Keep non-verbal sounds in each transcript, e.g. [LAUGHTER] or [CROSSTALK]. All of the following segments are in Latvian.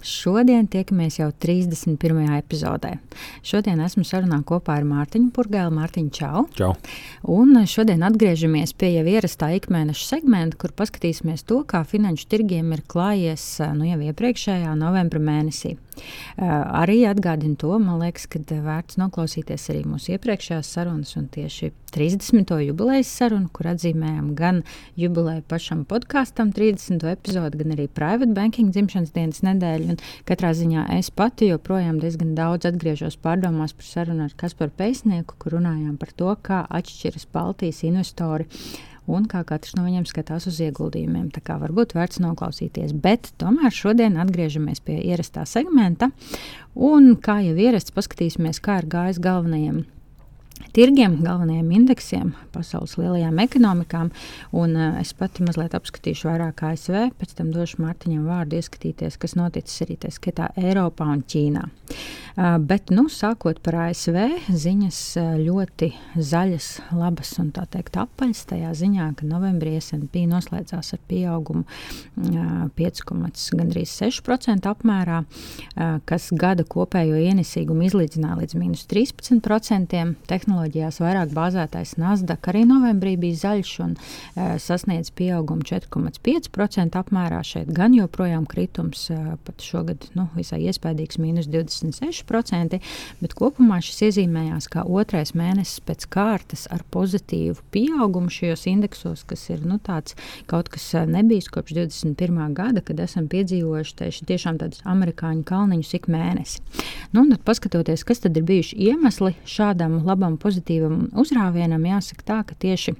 Šodien tiekamies jau 31. epizodē. Šodien esmu sarunā kopā ar Mārtiņu Purgēlu. Mārtiņu, čau! čau. Un šodien atgriežamies pie jau ierastā ikmēneša segmenta, kur paskatīsimies to, kā finanšu tirgiem ir klājies nu, jau iepriekšējā novembra mēnesī. Arī atgādinu to, man liekas, ka vērts noklausīties arī mūsu iepriekšējās sarunas, un tieši 30. jubilejas sarunu, kur atzīmējam gan jubileju pašam podkāstam, 30. epizodi, gan arī private banking dzimšanas dienas nedēļu. Un katrā ziņā es pati joprojām diezgan daudz atgriežos pārdomās par sarunu ar Kasparu Pēcnieku, kur runājām par to, kā atšķiras Baltijas investori un kā katrs no viņiem skatās uz ieguldījumiem. Tā kā varbūt vērts noklausīties. Bet tomēr šodien atgriežamies pie ierastā segmenta, un kā jau ierasts, paskatīsimies, kā ir gājis galvenajiem tirgiem, galvenajiem indeksiem, pasaules lielajām ekonomikām. Un, uh, es pati mazliet apskatīšu vairāk ASV, pēc tam došu Mārtiņam vārdu ieskatīties, kas noticis arī tā skatā Eiropā un Ķīnā. Uh, bet, nu, sākot par ASV, ziņas uh, ļoti zaļas, labas un tā teikt apaļas tajā ziņā, ka novembrī S&P noslēdzās ar pieaugumu uh, 5,6% apmērā, uh, kas gada kopējo ienesīgumu izlīdzināja līdz mīnus 13% tehnoloģijās vairāk bāzētais Nasdaq arī novembrī bija zaļš un e, sasniedz pieaugumu 4,5% apmērā. Šeit gan joprojām kritums, e, pat šogad nu, visai iespaidīgs, mīnus 26%, bet kopumā šis iezīmējās kā otrais mēnesis pēc kārtas ar pozitīvu pieaugumu šajos indeksos, kas ir nu, tāds kaut kas e, nebijis kopš 21. gada, kad esam piedzīvojuši tieši, tiešām tādus amerikāņu kalniņus ik mēnesi. Nu, tad paskatoties, kas tad ir bijuši iemesli šādam labam pozitīvam uzrāvienam, jāsaka tā, ka tieši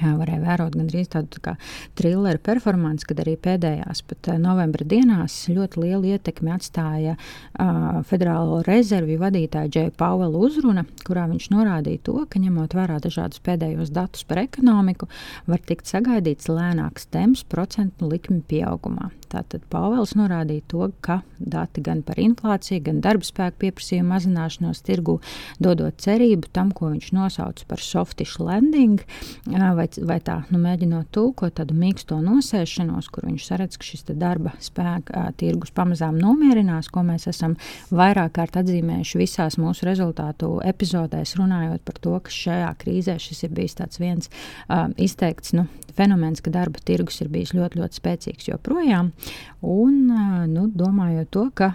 Jā, varēja vērot gandrīz tādu tā trilleru performanci, kad arī pēdējās pat novembra dienās ļoti lielu ietekmi atstāja uh, Federālo rezervju vadītāja Džeja Pauela uzruna, kurā viņš norādīja to, ka ņemot vērā dažādus pēdējos datus par ekonomiku, var tikt sagaidīts lēnāks temps procentu likmi pieaugumā. Tātad Pāvils norādīja to, ka dati gan par inflāciju, gan darba spēku pieprasījumu mazināšanos tirgu dodot cerību tam, ko viņš nosauca par softish landing, vai, vai tā nu, mēģinot tulkot tādu mīksto nosēšanos, kur viņš saredz, ka šis darba spēka tirgus pamazām nomierinās, ko mēs esam vairāk kārt atzīmējuši visās mūsu rezultātu epizodēs, runājot par to, ka šajā krīzē šis ir bijis tāds viens uh, izteikts nu, fenomens, ka darba tirgus ir bijis ļoti, ļoti spēcīgs joprojām. Un, nu, domājot to, ka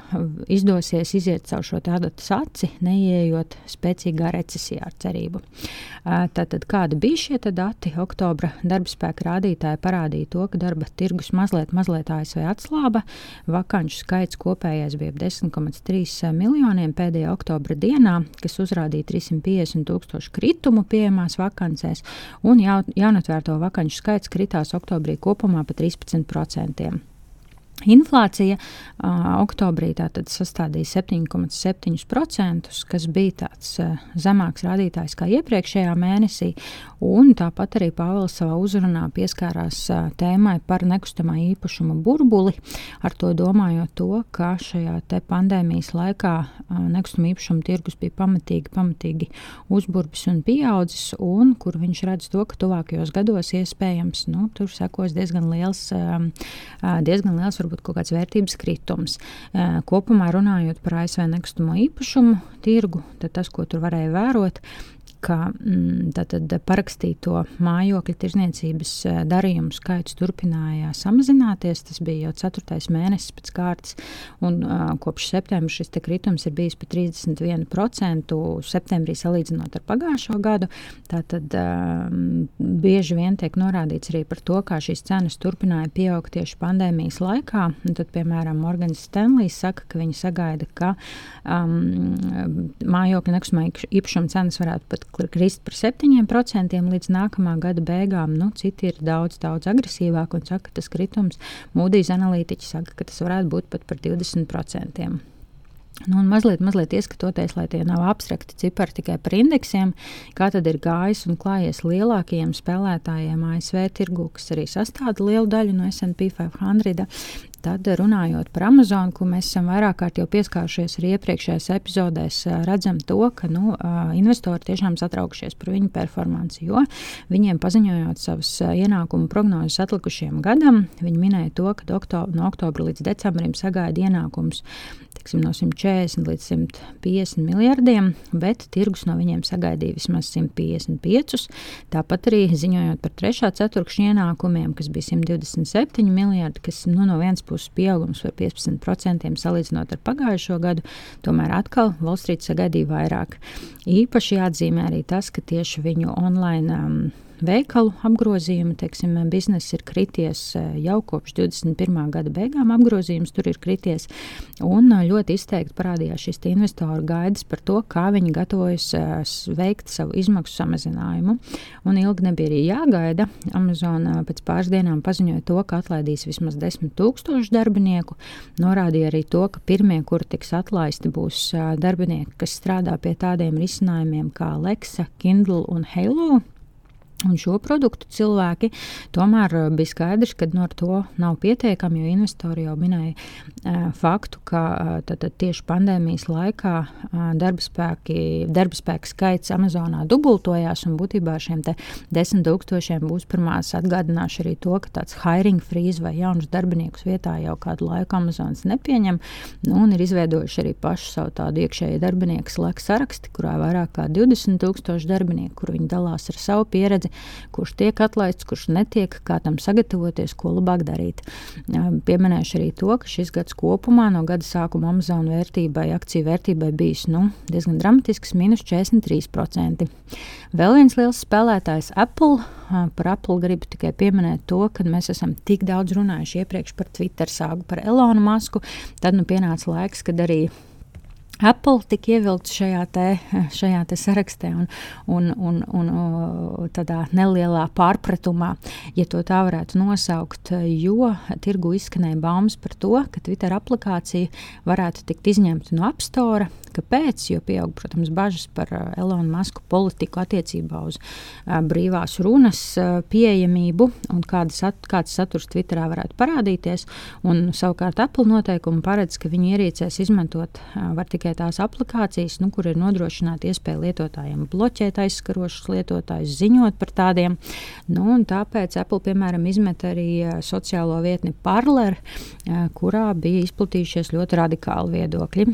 izdosies iziet caur šo tādu saci, neieejot spēcīgā recesijā ar cerību. Tātad, kādi bija šie dati? Oktobra darba spēka rādītāji parādīja to, ka darba tirgus mazliet, mazliet ASV atslāba. Vakanču skaits kopējais bija 10,3 miljoniem pēdējā oktobra dienā, kas uzrādīja 350 tūkstošu kritumu pieejamās vakancēs, un jaunatvērto vakanču skaits kritās oktobrī kopumā pa 13%. Inflācija uh, oktobrī sastādīja 7,7%, kas bija tāds uh, zemāks rādītājs kā iepriekšējā mēnesī. Tāpat arī Pāvils savā uzrunā pieskārās uh, tēmai par nekustamā īpašuma burbuli, ar to domājot to, ka šajā pandēmijas laikā uh, nekustamā īpašuma tirgus bija pamatīgi, pamatīgi uzburbis un pieaudzis, un kur viņš redz to, ka tuvākajos gados iespējams nu, tur sekos diezgan liels, uh, diezgan liels varbūt kaut kāds vērtības kritums. Kopumā runājot par ASV nekustamo īpašumu tirgu, tad tas, ko tur varēja vērot, ka mm, tātad, parakstīto mājokļu tirzniecības eh, darījumu skaits turpināja samazināties. Tas bija jau ceturtais mēnesis pēc kārtas, un uh, kopš septembra šis kritums ir bijis par 31% septembrī salīdzinot ar pagājušo gadu. Tātad uh, bieži vien tiek norādīts arī par to, kā šīs cenas turpināja pieaugt tieši pandēmijas laikā. Un tad, piemēram, Morgans Stanlijs saka, ka viņi sagaida, ka um, mājokļu nekustamā īpašuma cenas varētu pat krist par 7% līdz nākamā gada beigām. Nu, citi ir daudz, daudz agresīvāki un saka, ka tas kritums Mūdijas analītiķi saka, ka tas varētu būt pat par 20%. Nu, un mazliet, mazliet ieskatoties, lai tie nav abstrakti cipari tikai par indeksiem, kā tad ir gājis un klājies lielākajiem spēlētājiem ASV tirgu, kas arī sastāv lielu daļu no SP 500. Tad, runājot par Amazon, ko mēs esam vairāk kārt jau pieskārušies arī iepriekšējās epizodēs, redzam to, ka nu, investori tiešām satraukšies par viņu performanci, jo viņiem paziņojot savus ienākumu prognozes atlikušajam gadam, viņi minēja to, ka oktob no oktobra līdz decembrim sagaida ienākums teiksim, no 140 līdz 150 miljardiem, bet tirgus no viņiem sagaidīja vismaz 155. Tāpat arī ziņojot par trešā ceturkšņa ienākumiem, kas bija 127 miljardi, kas nu, no vienas puses pieaugums par 15% salīdzinot ar pagājušo gadu, tomēr atkal Wall Street sagaidīja vairāk. Īpaši jāatzīmē arī tas, ka tieši viņu online um, veikalu apgrozījumi. Teiksim, bizness ir krities eh, jau kopš 21. gada beigām. Apgrozījums tur ir krities. Un eh, ļoti izteikti parādījās šis investoru gaidas par to, kā viņi gatavojas eh, veikt savu izmaksu samazinājumu. Un ilgi nebija arī jāgaida. Amazon pēc pāris dienām paziņoja to, ka atlaidīs vismaz 10 tūkstošu darbinieku. Norādīja arī to, ka pirmie, kuri tiks atlaisti, būs darbinieki, kas strādā pie tādiem risinājumiem kā Alexa, Kindle un Halo. Un šo produktu cilvēki tomēr eh, bija skaidrs, ka no to nav pietiekami, jo investori jau minēja uh, faktu, ka uh, tad, tieši pandēmijas laikā uh, darba skaits Amazonā dubultojās, un būtībā šiem desmit tūkstošiem būs pirmās atgādināšu arī to, ka tāds hiring freeze vai jaunus darbiniekus vietā jau kādu laiku Amazonas nepieņem, nu, un ir izveidojuši arī pašu savu tādu iekšēju darbinieku slēgu saraksti, kurā vairāk kā 20 tūkstoši darbinieku, kur viņi dalās ar savu pieredzi pieredzi, kurš tiek atlaists, kurš netiek, kā tam sagatavoties, ko labāk darīt. Pieminēšu arī to, ka šis gads kopumā no gada sākuma Amazon vērtībai, akciju vērtībai bijis nu, diezgan dramatisks, minus 43%. Vēl viens liels spēlētājs Apple. Par Apple gribu tikai pieminēt to, ka mēs esam tik daudz runājuši iepriekš par Twitter sāgu, par Elonu Masku. Tad nu pienāca laiks, kad arī Apple tika ievilkts šajā, te, šajā te sarakstā un, un, un, un tādā nelielā pārpratumā, ja tā varētu nosaukt, jo tirgu izskanēja baumas par to, ka Twitter aplikācija varētu tikt izņemta no App Store. Kāpēc? Jo pieaug, protams, bažas par Elonu Masku politiku attiecībā uz brīvās runas pieejamību un kādas, kāds saturs Twitterā varētu parādīties. Un, savukārt Apple noteikumi paredz, ka viņi ierīcēs izmantot var tikai tikai tās aplikācijas, nu, kur ir nodrošināta iespēja lietotājiem bloķēt aizskarošus lietotājus, ziņot par tādiem. Nu, tāpēc Apple, piemēram, izmet arī sociālo vietni Parler, kurā bija izplatījušies ļoti radikāli viedokļi.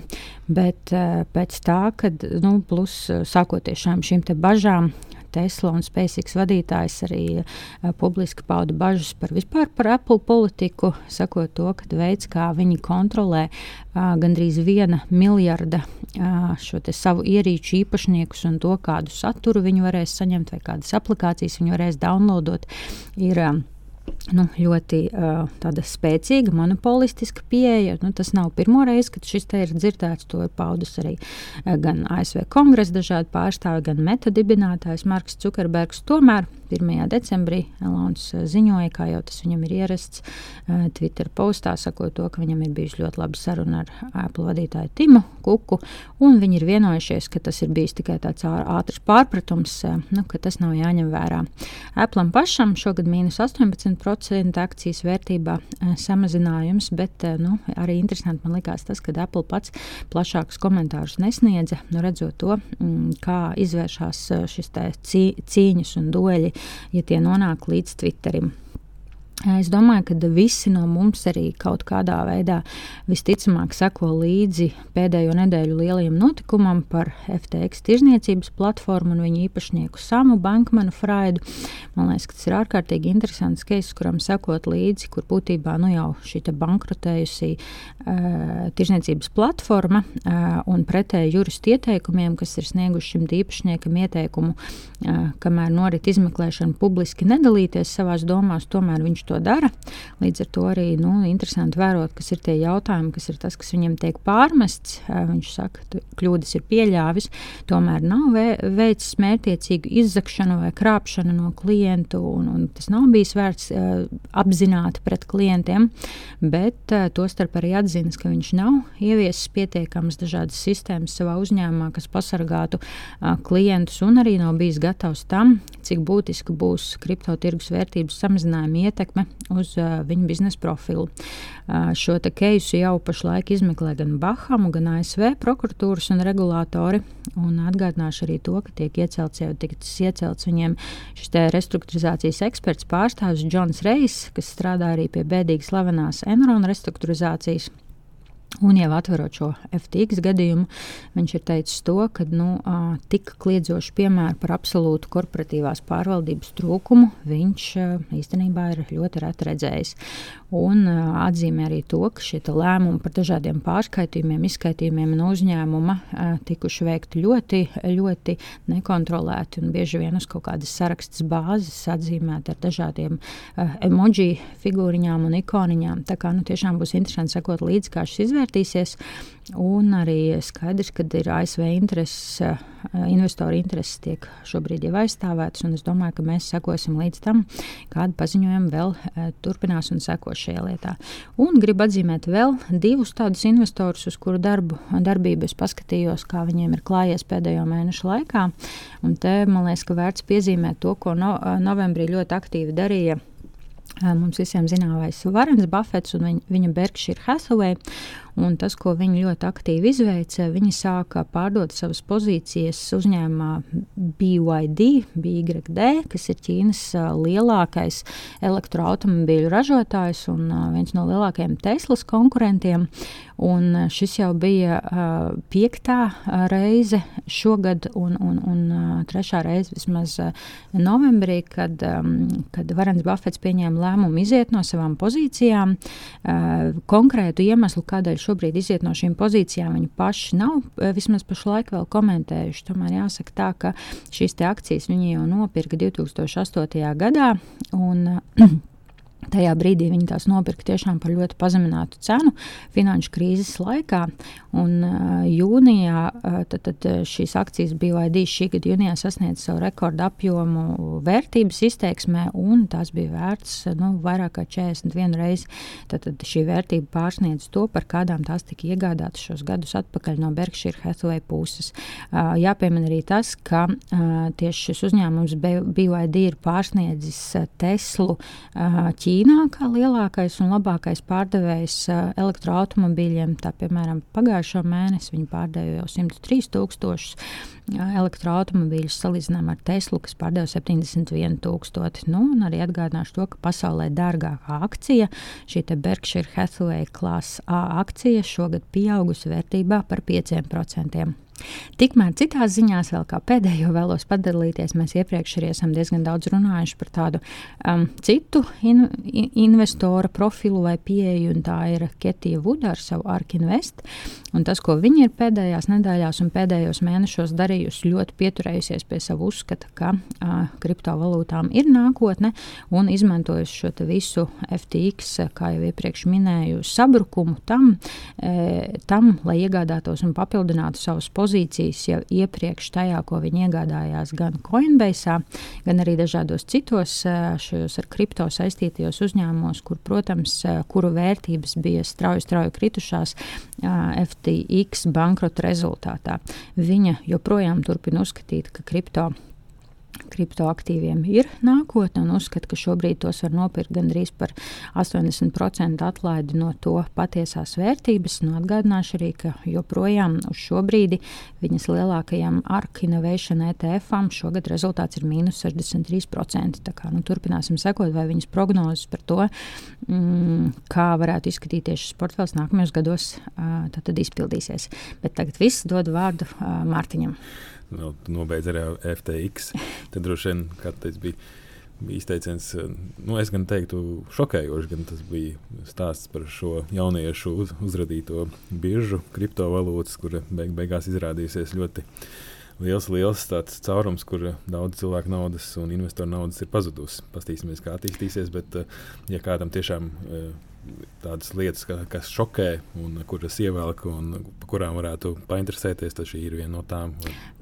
Bet pēc tā, kad nu, plus sākoties šīm bažām, Tesla un SpaceX vadītājs arī uh, publiski pauda bažas par vispār par Apple politiku, sakot to, ka veids, kā viņi kontrolē uh, gandrīz viena miljarda uh, šo savu ierīču īpašniekus un to, kādu saturu viņi varēs saņemt vai kādas aplikācijas viņi varēs downloadot, ir. Nu, ļoti uh, spēcīga, monopolistiska pieeja. Nu, tas nav pirmo reizi, kad šis te ir dzirdēts. To ir paudus arī uh, gan ASV kongresa dažādi pārstāvi, gan meta dibinātājs Marks Zukerbergs. Tomēr 1. decembrī Elons ziņoja, kā jau tas viņam ir ierasts uh, Twitter postā, sakot to, ka viņam ir bijusi ļoti laba saruna ar Apple vadītāju Timu Kuku, un viņi ir vienojušies, ka tas ir bijis tikai tāds ātrs pārpratums, uh, nu, ka tas nav jāņem vērā. Apple'am pašam šogad mīnus 18% akcijas vērtībā uh, samazinājums, bet nu, arī interesanti man likās tas, ka Apple pats plašākus komentārus nesniedza, nu, redzot to, mm, kā izvēršas šis cīņas un dueļi ja tie nonāk līdz Twitterim. Es domāju, ka visi no mums arī kaut kādā veidā visticamāk seko līdzi pēdējo nedēļu lielajam notikumam par FTX tirzniecības platformu un viņu īpašnieku Samu Bankmanu Fraidu. Man liekas, tas ir ārkārtīgi interesants case, kuram sekot līdzi, kur būtībā nu jau šī bankrotējusi uh, tirzniecības platforma uh, un pretēji juristu ieteikumiem, kas ir snieguši šim īpašniekam ieteikumu, uh, kamēr norit izmeklēšana publiski nedalīties savās domās, tomēr viņš to to dara. Līdz ar to arī nu, interesanti vērot, kas ir tie jautājumi, kas ir tas, kas viņam tiek pārmests. Viņš saka, ka kļūdas ir pieļāvis, tomēr nav veicis mērķiecīgu izzakšanu vai krāpšanu no klientu, un, un tas nav bijis vērts apzināti pret klientiem, bet tostarp arī atzīst, ka viņš nav ieviesis pietiekamas dažādas sistēmas savā uzņēmumā, kas pasargātu uh, klientus, un arī nav bijis gatavs tam, cik būtiski būs kriptotirgus vērtības samazinājuma ietekme uz uh, viņu biznesa profilu. Uh, šo keisu jau pašlaik izmeklē gan Bahamu, gan ASV prokuratūras un regulātori. Un atgādināšu arī to, ka tiek iecelts jau tiks iecelts viņiem šis restruktūrizācijas eksperts pārstāvis Džons Reis, kas strādā arī pie bēdīgi slavenās Enrona restruktūrizācijas. Un jau atverot šo FTX gadījumu, viņš ir teicis to, ka nu, tik kliedzošu piemēru par absolūtu korporatīvās pārvaldības trūkumu viņš īstenībā ir ļoti reti redzējis. Un atzīmē arī to, ka šie lēmumi par dažādiem pārskaitījumiem, izskaitījumiem no uzņēmuma tikuši veikti ļoti, ļoti nekontrolēti un bieži vien uz kaut kādas sarakstas bāzes atzīmēti ar dažādiem emoji figūriņām un ikoniņām. Tā kā nu, tiešām būs interesanti sekot līdzi, kā šis izvērtējums izvērtīsies. Un arī skaidrs, ka ir ASV intereses, eh, investoru intereses tiek šobrīd jau aizstāvētas. Es domāju, ka mēs sekosim līdz tam, kāda paziņojuma vēl eh, turpinās un sekos šajā lietā. Un gribu atzīmēt vēl divus tādus investorus, uz kuru darbu, darbību es paskatījos, kā viņiem ir klājies pēdējo mēnešu laikā. Un te man liekas, ka vērts piezīmēt to, ko no, novembrī ļoti aktīvi darīja Mums visiem zināmais Varens Buffets un viņa, viņa Berkshire Hathaway. Un tas, ko viņi ļoti aktīvi izveica, viņi sāka pārdot savas pozīcijas uzņēmumā BYD, BYD, kas ir Ķīnas lielākais elektroautomobīļu ražotājs un viens no lielākajiem Teslas konkurentiem. Un šis jau bija uh, piektā reize šogad, un, un, un trešā reize vismaz novembrī, kad, um, kad Varens Buffets pieņēma lēmumu iziet no savām pozīcijām. Uh, konkrētu iemeslu, kādēļ šobrīd iziet no šīm pozīcijām, viņi paši nav vismaz pašlaik vēl komentējuši. Tomēr jāsaka tā, ka šīs akcijas viņi jau nopirka 2008. gadā. Un, [CLEARS THROAT] Tajā brīdī viņi tās nopirka tiešām par ļoti pazeminātu cenu finanšu krīzes laikā. Un, uh, jūnijā tad, tad šīs akcijas BYD šī gada jūnijā sasniedza savu rekordu apjomu vērtības izteiksmē, un tās bija vērts nu, vairāk kā 41 reizi. Tad, tad šī vērtība pārsniedz to, par kādām tās tika iegādātas šos gadus atpakaļ no Berkshire Hathaway puses. Uh, jāpiemina arī tas, ka uh, tieši šis uzņēmums BYD ir pārsniedzis Teslu uh, Ķīnā kā lielākais un labākais pārdevējs elektroautomobīļiem. Tā, piemēram, pagājušo mēnesi viņi pārdeva jau 103 tūkstošus uh, elektroautomobīļus salīdzinājumā ar Teslu, kas pārdeva 71 tūkstoti. Nu, arī atgādināšu to, ka pasaulē dārgākā akcija, šī Berkshire Hathaway klasa A akcija, šogad pieaugusi vērtībā par 5%. Tikmēr citās ziņās, vēl kā pēdējo vēlos padalīties, mēs iepriekš arī esam diezgan daudz runājuši par tādu um, citu in, in, investora profilu vai pieeju, un tā ir Ketija Vuda ar savu Ark Invest. Un tas, ko viņi ir pēdējās nedēļās un pēdējos mēnešos darījusi, ļoti pieturējusies pie savu uzskata, ka uh, kriptovalūtām ir nākotne un izmantojusi šo visu FTX, kā jau iepriekš minēju, sabrukumu tam, e, tam lai iegādātos un papildinātu savus pozīcijas pozīcijas jau iepriekš tajā, ko viņi iegādājās gan Coinbase, gan arī dažādos citos šajos ar kripto saistītajos uzņēmumos, kur, protams, kuru vērtības bija strauji, strauji kritušās FTX bankrota rezultātā. Viņa joprojām turpina uzskatīt, ka kripto kriptoaktīviem ir nākotne un uzskata, ka šobrīd tos var nopirkt gandrīz par 80% atlaidi no to patiesās vērtības. Nu, atgādināšu arī, ka joprojām uz šo brīdi viņas lielākajam ARK Innovation ETF-am šogad rezultāts ir mīnus 63%. Tā kā, nu, turpināsim sekot, vai viņas prognozes par to, mm, kā varētu izskatīties šis portfels nākamajos gados, uh, tad, izpildīsies. Bet tagad viss dod vārdu uh, Mārtiņam nu, nobeidz arī FTX. Tad droši vien kādreiz bija, bija izteiciens, nu, es gan teiktu, šokējoši, gan tas bija stāsts par šo jauniešu uz, uzradīto biržu, kriptovalūtas, kura beig, beigās izrādīsies ļoti liels, liels caurums, kur daudz cilvēku naudas un investoru naudas ir pazudusi. Pastīsimies, kā attīstīsies, bet ja kādam tiešām tādas lietas, ka, kas šokē un kuras ievelk un par kurām varētu painteresēties, tad šī ir viena no tām.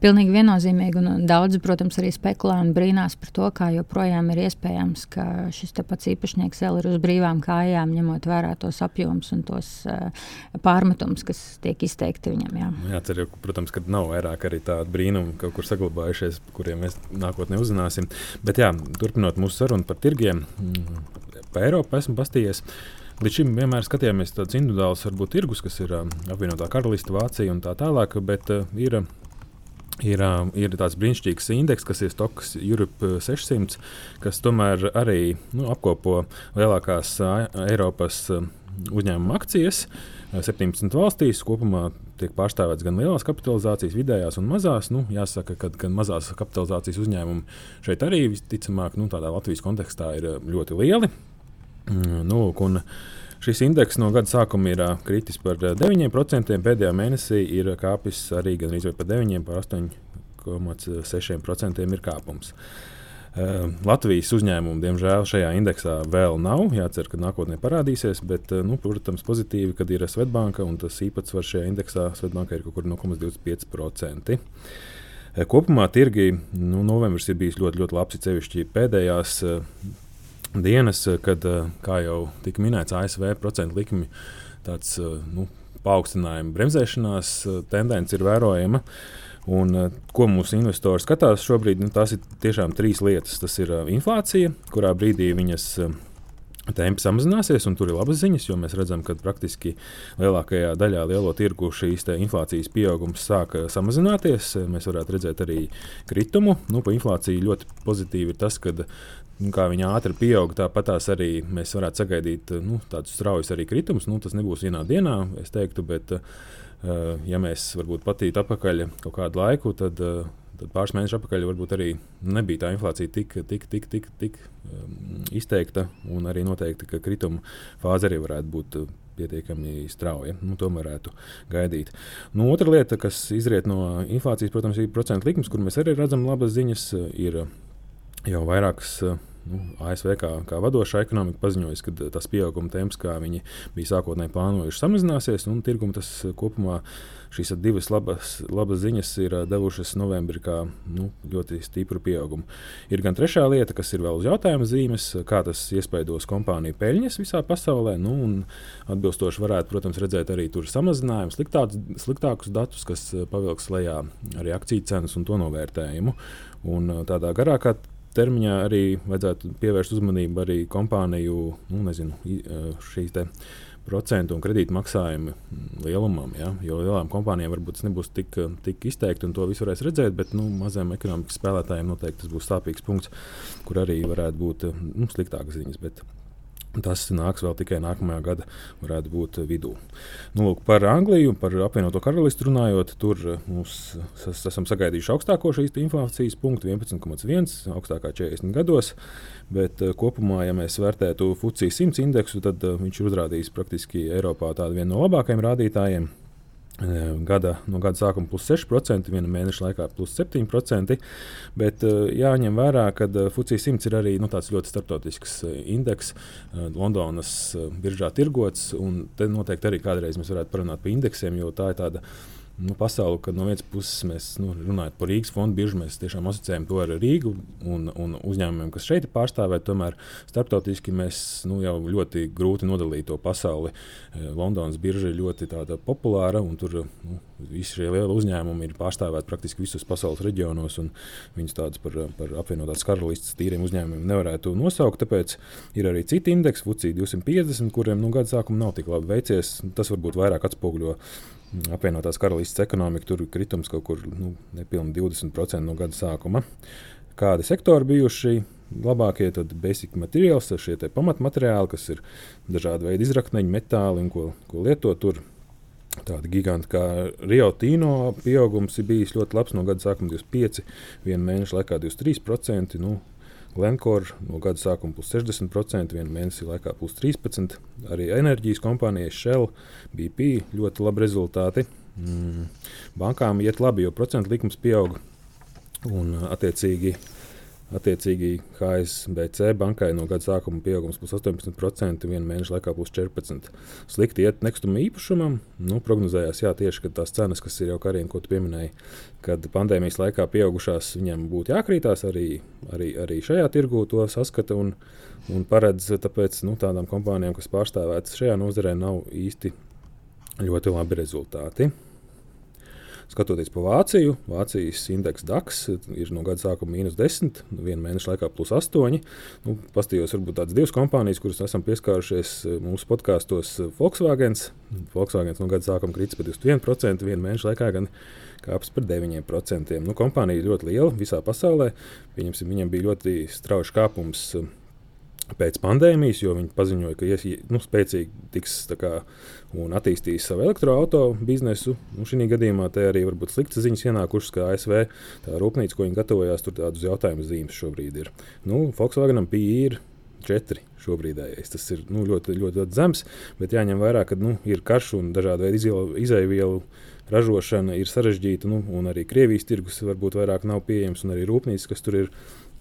Pilnīgi viennozīmīgi. Un daudzi, protams, arī spekulē un brīnās par to, kā joprojām ir iespējams, ka šis pats īpašnieks vēl ir uz brīvām kājām, ņemot vērā tos apjomus un tos uh, pārmetumus, kas tiek izteikti viņam. Jā, nu, Jācer, protams, ka nav vairāk arī tādu brīnumu kaut kur saglabājušies, kuriem mēs nākotnē uzzināsim. Bet jā, turpinot mūsu sarunu par tirgiem, pa Eiropu esmu pastījies. Līdz šim vienmēr skatījāmies tādus individuālus, varbūt tirgus, kas ir uh, apvienotā karaliste, Vācija un tā tālāk, bet uh, ir, ir, uh, ir tāds brīnišķīgs indeks, kas ir Stoks Europe 600, kas tomēr arī nu, apkopo lielākās uh, Eiropas uh, uzņēmuma akcijas. 17 valstīs kopumā tiek pārstāvēts gan lielās kapitalizācijas, vidējās un mazās. Nu, jāsaka, ka gan mazās kapitalizācijas uzņēmumi šeit arī visticamāk, nu, tādā Latvijas kontekstā ir ļoti lieli. Mm, nu, Šis indeks no gada sākuma ir uh, kritis par 9%, pēdējā mēnesī ir kāpis arī gandrīz par 9%, par 8,6% ir kāpums. Uh, Latvijas uzņēmumu, diemžēl, šajā indeksā vēl nav. Jācer, ka nākotnē parādīsies, bet, uh, nu, protams, pozitīvi, kad ir Svetbanka un tas īpatsvars šajā indeksā Svetbanka ir kaut kur 0,25%. Kopumā tirgi nu, novembris ir bijis ļoti, ļoti labs, sevišķi pēdējās dienas, kad, eh, kā jau tika minēts, ASV procentu likmi tāds eh, nu, paaugstinājuma bremzēšanās eh, tendence ir vērojama. Un, ko mūsu investori skatās šobrīd, nu, tās ir tiešām trīs lietas. Tas ir inflācija, kurā brīdī viņas tempi samazināsies, un tur ir labas ziņas, jo mēs redzam, ka praktiski lielākajā daļā lielo tirgu šīs inflācijas pieaugums sāk samazināties. Mēs varētu redzēt arī kritumu. Nu, pa inflāciju ļoti pozitīvi ir tas, ka kā viņa ātri pieaug, tāpat tās arī mēs varētu sagaidīt nu, tādus straujus arī kritumus. Nu, tas nebūs vienā dienā, es teiktu, bet, uh, ja mēs varbūt patītu atpakaļ kaut kādu laiku, tad, uh, tad pāris mēnešus atpakaļ varbūt arī nebija tā inflācija tik, tik, tik, tik, tik um, izteikta, un arī noteikti, ka krituma fāze arī varētu būt. Pietiekami strauja. Nu, to varētu gaidīt. Nu, otra lieta, kas izriet no inflācijas, protams, ir procentu likmes, kur mēs arī redzam labas ziņas. Ir jau vairākas Nu, ASV kā, kā vadošā ekonomika paziņoja, ka tas pieauguma temps, kā viņi bija sākotnēji plānojuši, samazināsies. Un tirgum tas kopumā šīs divas labas, labas ziņas ir devušas novembrī kā nu, ļoti stipru pieaugumu. Ir gan trešā lieta, kas ir vēl uz jautājuma zīmes, kā tas iespaidos kompāniju peļņas visā pasaulē. Nu, atbilstoši varētu, protams, redzēt arī tur samazinājumu, sliktākus, sliktākus datus, kas pavilks lejā arī akciju cenas un to novērtējumu. Un tādā garākā termiņā arī vajadzētu pievērst uzmanību arī kompāniju nu, nezinu, šīs procentu un kredītu maksājumu lielumam. Ja? Jo lielām kompānijām varbūt tas nebūs tik, tik izteikti, un to visu varēs redzēt, bet nu, maziem ekonomikas spēlētājiem noteikti tas būs sāpīgs punkts, kur arī varētu būt nu, sliktākas ziņas. Bet Tas nāks vēl tikai nākamajā gada, varētu būt vidū. Nu, lūk, par Angliju, par apvienoto karalisti runājot, tur mums esam sagaidījuši augstāko šīs inflācijas punktu, 11,1, augstākā 40 gados. Bet eh, kopumā, ja mēs vērtētu FUCI 100 indeksu, tad eh, viņš ir uzrādījis praktiski Eiropā tādu vienu no labākajiem rādītājiem. Gada, no gada sākuma plus 6%, viena mēneša laikā plus 7%. Bet jāņem vērā, ka FUCI 100 ir arī nu, tāds ļoti starptautisks indeks, Londonas biržā tirgots. Te noteikti arī kādreiz mēs varētu parunāt par indeksiem, jo tā ir tāda nu, pasauli, kad no vienas puses mēs nu, runājam par Rīgas fondu bieži mēs tiešām asociējam to ar Rīgu un, un uzņēmumiem, kas šeit ir pārstāvēti. Tomēr starptautiski mēs nu, jau ļoti grūti nodalīt to pasauli. Eh, Londonas birža ir ļoti populāra un tur nu, visi šie lielie uzņēmumi ir pārstāvēti praktiski visos pasaules reģionos. Viņus tādus par, par apvienotās karalistes tīriem uzņēmumiem nevarētu nosaukt. Tāpēc ir arī citi indeksi, FUCI 250, kuriem nu, gada sākumā nav tik labi veicies. Tas varbūt vairāk atspoguļo apvienotās karalistes ekonomika, tur kritums kaut kur nu, nepilnīgi 20% no gada sākuma. Kādi sektori bijuši labākie, tad basic materiāls, šie pamatmateriāli, kas ir dažādi veidi izrakteņi, metāli un ko, ko lietot tur. Tāda giganta kā Rio Tino pieaugums ir bijis ļoti labs no gada sākuma 25, viena mēneša laikā 23%. Nu, Glencore no gada sākuma plus 60%, viena mēnesī laikā plus 13%. Arī enerģijas kompānijas Shell, BP ļoti labi rezultāti. mm, bankām iet labi, jo procentu likums pieaug un attiecīgi. Attiecīgi HSBC bankai no gada sākuma pieaugums plus 18%, viena mēneša laikā plus 14%. Slikti iet nekustamam īpašumam. Nu, prognozējās, jā, tieši tās cenas, kas ir jau karina, ko tu pieminēji, kad pandēmijas laikā pieaugušās, viņiem būtu jākrītās. Arī, arī, arī šajā tirgū to saskata un, un paredz. Tāpēc nu, tādām kompānijām, kas pārstāvētas šajā nozarē, nav īsti ļoti labi rezultāti. Skatoties pa Vāciju, Vācijas indeks DAX ir no gada sākuma mīnus 10, viena mēneša laikā plus 8. Nu, Pastījos varbūt tādas divas kompānijas, kuras esam pieskārušies eh, mūsu podkāstos. Eh, Volkswagen. Volkswagen no gada sākuma kritis par 21%, viena mēneša laikā gan kāpjas par 9%. Nu, kompānija ir ļoti liela visā pasaulē. Viņam bija ļoti strauji kāpums eh, pēc pandēmijas, jo viņi paziņoja, ka ies, nu, spēcīgi tiks kā, un attīstīs savu elektroautorātu biznesu. Nu, šī gadījumā te arī var būt sliktas ziņas ienākušas, ka ASV rūpnīca, ko viņi gatavojās, tur tādus jautājumu zīmes šobrīd ir. Nu, Volkswagenam PI ir četri šobrīdējais. Tas ir nu, ļoti, ļoti, ļoti zems, bet jāņem vērā, ka nu, ir karš un dažādu veidu izēvielu ražošana ir sarežģīta, nu, un arī Krievijas tirgus varbūt vairāk nav pieejams, un arī rūpnīcas, kas tur ir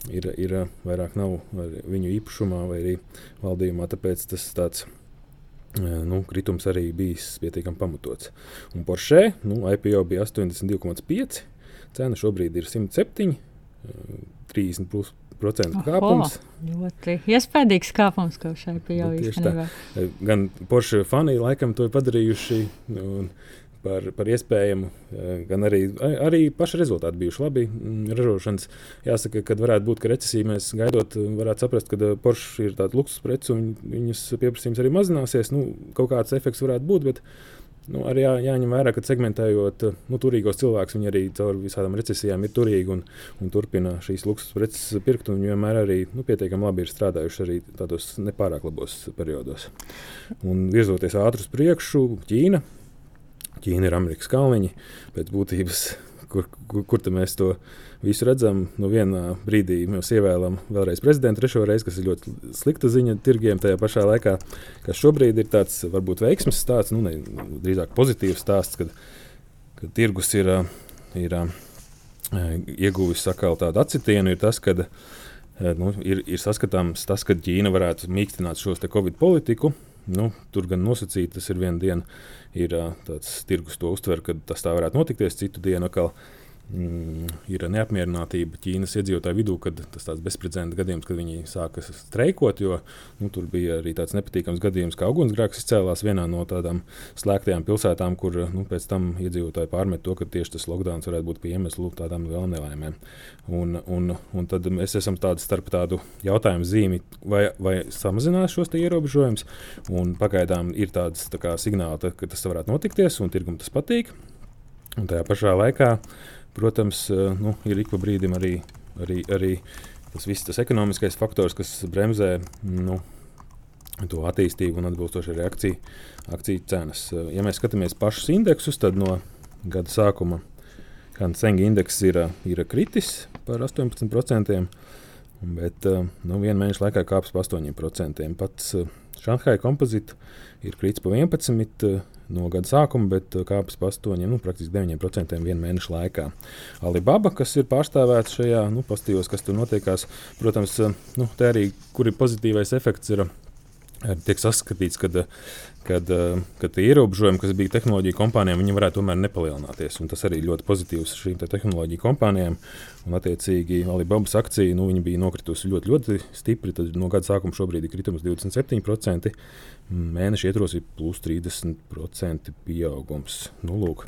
ir, ir vairāk nav viņu īpašumā vai arī valdījumā. Tāpēc tas tāds nu, kritums arī bijis pietiekami pamatots. Un Porsche nu, IPO bija 82,5, cena šobrīd ir 107, 30 plus. Procentu kāpums. Oho, ļoti iespaidīgs kāpums, ko šai pieeja īstenībā. Gan Porsche fani laikam to ir padarījuši. Un, par, par iespējamu, eh, gan arī, arī paši rezultāti bijuši labi. Mm, ražošanas jāsaka, ka varētu būt, ka recesija mēs gaidot, varētu saprast, ka eh, Porsche ir tāds luksus preci un viņas pieprasījums arī mazināsies. Nu, kaut kāds efekts varētu būt. Bet, Nu, arī jā, jāņem vērā, ka segmentējot nu, turīgos cilvēkus, viņi arī caur visām recesijām ir turīgi un, un turpina šīs luksus preces pirkt. Viņi vienmēr arī nu, pietiekami labi ir strādājuši arī tādos nepārāk labos periodos. Un virzoties ātri uz priekšu, Ķīna Ķīna ir Amerikas kalniņi. Pēc būtības, kur, kur, kur mēs to visu redzam, nu, vienā brīdī mēs ievēlam vēlreiz prezidentu, trešo reizi, kas ir ļoti slikta ziņa tirgiem tajā pašā laikā, kas šobrīd ir tāds varbūt veiksmes stāsts, nu, ne, drīzāk pozitīvs stāsts, kad, kad tirgus ir, ir ieguvis atkal tādu atsitienu, ir tas, ka nu, ir, ir saskatāms tas, ka Ķīna varētu mīkstināt šos Covid politiku. Nu, tur gan nosacīti tas ir viena diena ir tāds tirgus to uztver, ka tas tā varētu notikties. Citu dienu atkal mm, ir neapmierinātība Ķīnas iedzīvotāju vidū, kad tas tāds bezprecedenta gadījums, kad viņi sāka streikot. Jo nu, tur bija arī tāds nepatīkams gadījums, ka ugunsgrēks izcēlās vienā no tādām slēgtajām pilsētām, kur nu, pēc tam iedzīvotāji pārmet to, ka tieši tas lockdown varētu būt pie iemeslu tādām lielām nelaimēm. Un, un, un tad mēs esam tādi starp tādu jautājumu zīmi, vai, vai samazinās šos ierobežojumus. Pagaidām ir tāds tā signāls, ka tas varētu notikties, un tirgum tas patīk. Un tajā pašā laikā uh, Protams, eh, nu, ir ik pa brīdim arī, arī, arī tas viss tas ekonomiskais faktors, kas bremzē nu, to attīstību un atbilstoši arī akciju, akciju cenas. Eh, ja mēs skatāmies pašus indeksus, tad no gada sākuma Hansenga indeks ir, ir kritis par 18%, bet eh, nu, viena mēneša laikā kāpis par 8%. Pats Šanhai kompozita ir kritis par 11% no gada sākuma, bet uh, kāpjas pa 8, nu, praktiski 9% vienu mēnešu laikā. Alibaba, kas ir pārstāvēts šajā, nu, pastījos, kas tur notiekās, protams, uh, nu, te arī, kur ir pozitīvais efekts, ir tiek saskatīts, ka kad, kad tie ierobežojumi, kas bija tehnoloģiju kompānijām, viņi varētu tomēr nepalielināties. Un tas arī ļoti pozitīvs šīm te tehnoloģiju kompānijām. Un, attiecīgi, Alibabas akcija nu, bija nokritusi ļoti, ļoti stipri. Tad no gada sākuma šobrīd ir kritums 27%. Mēneša ietvaros ir plus 30% pieaugums. Nu, lūk,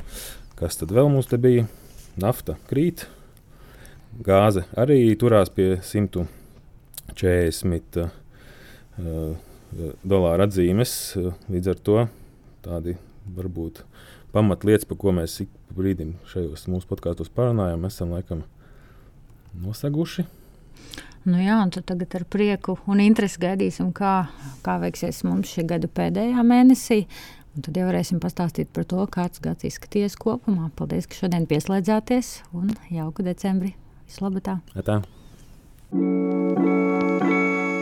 kas tad vēl mums te bija? Nafta krīt, gāze arī turās pie 140. Uh, dolāra atzīmes. Līdz ar to tādi varbūt pamatlietas, par ko mēs ik brīdim šajos mūsu podkāstos parunājam, esam laikam nosaguši. Nu jā, un tagad ar prieku un interesi gaidīsim, kā, kā veiksies mums šī gada pēdējā mēnesī. Un tad jau varēsim pastāstīt par to, kāds gads izskaties kopumā. Paldies, ka šodien pieslēdzāties un jauku decembri. Vislabāk!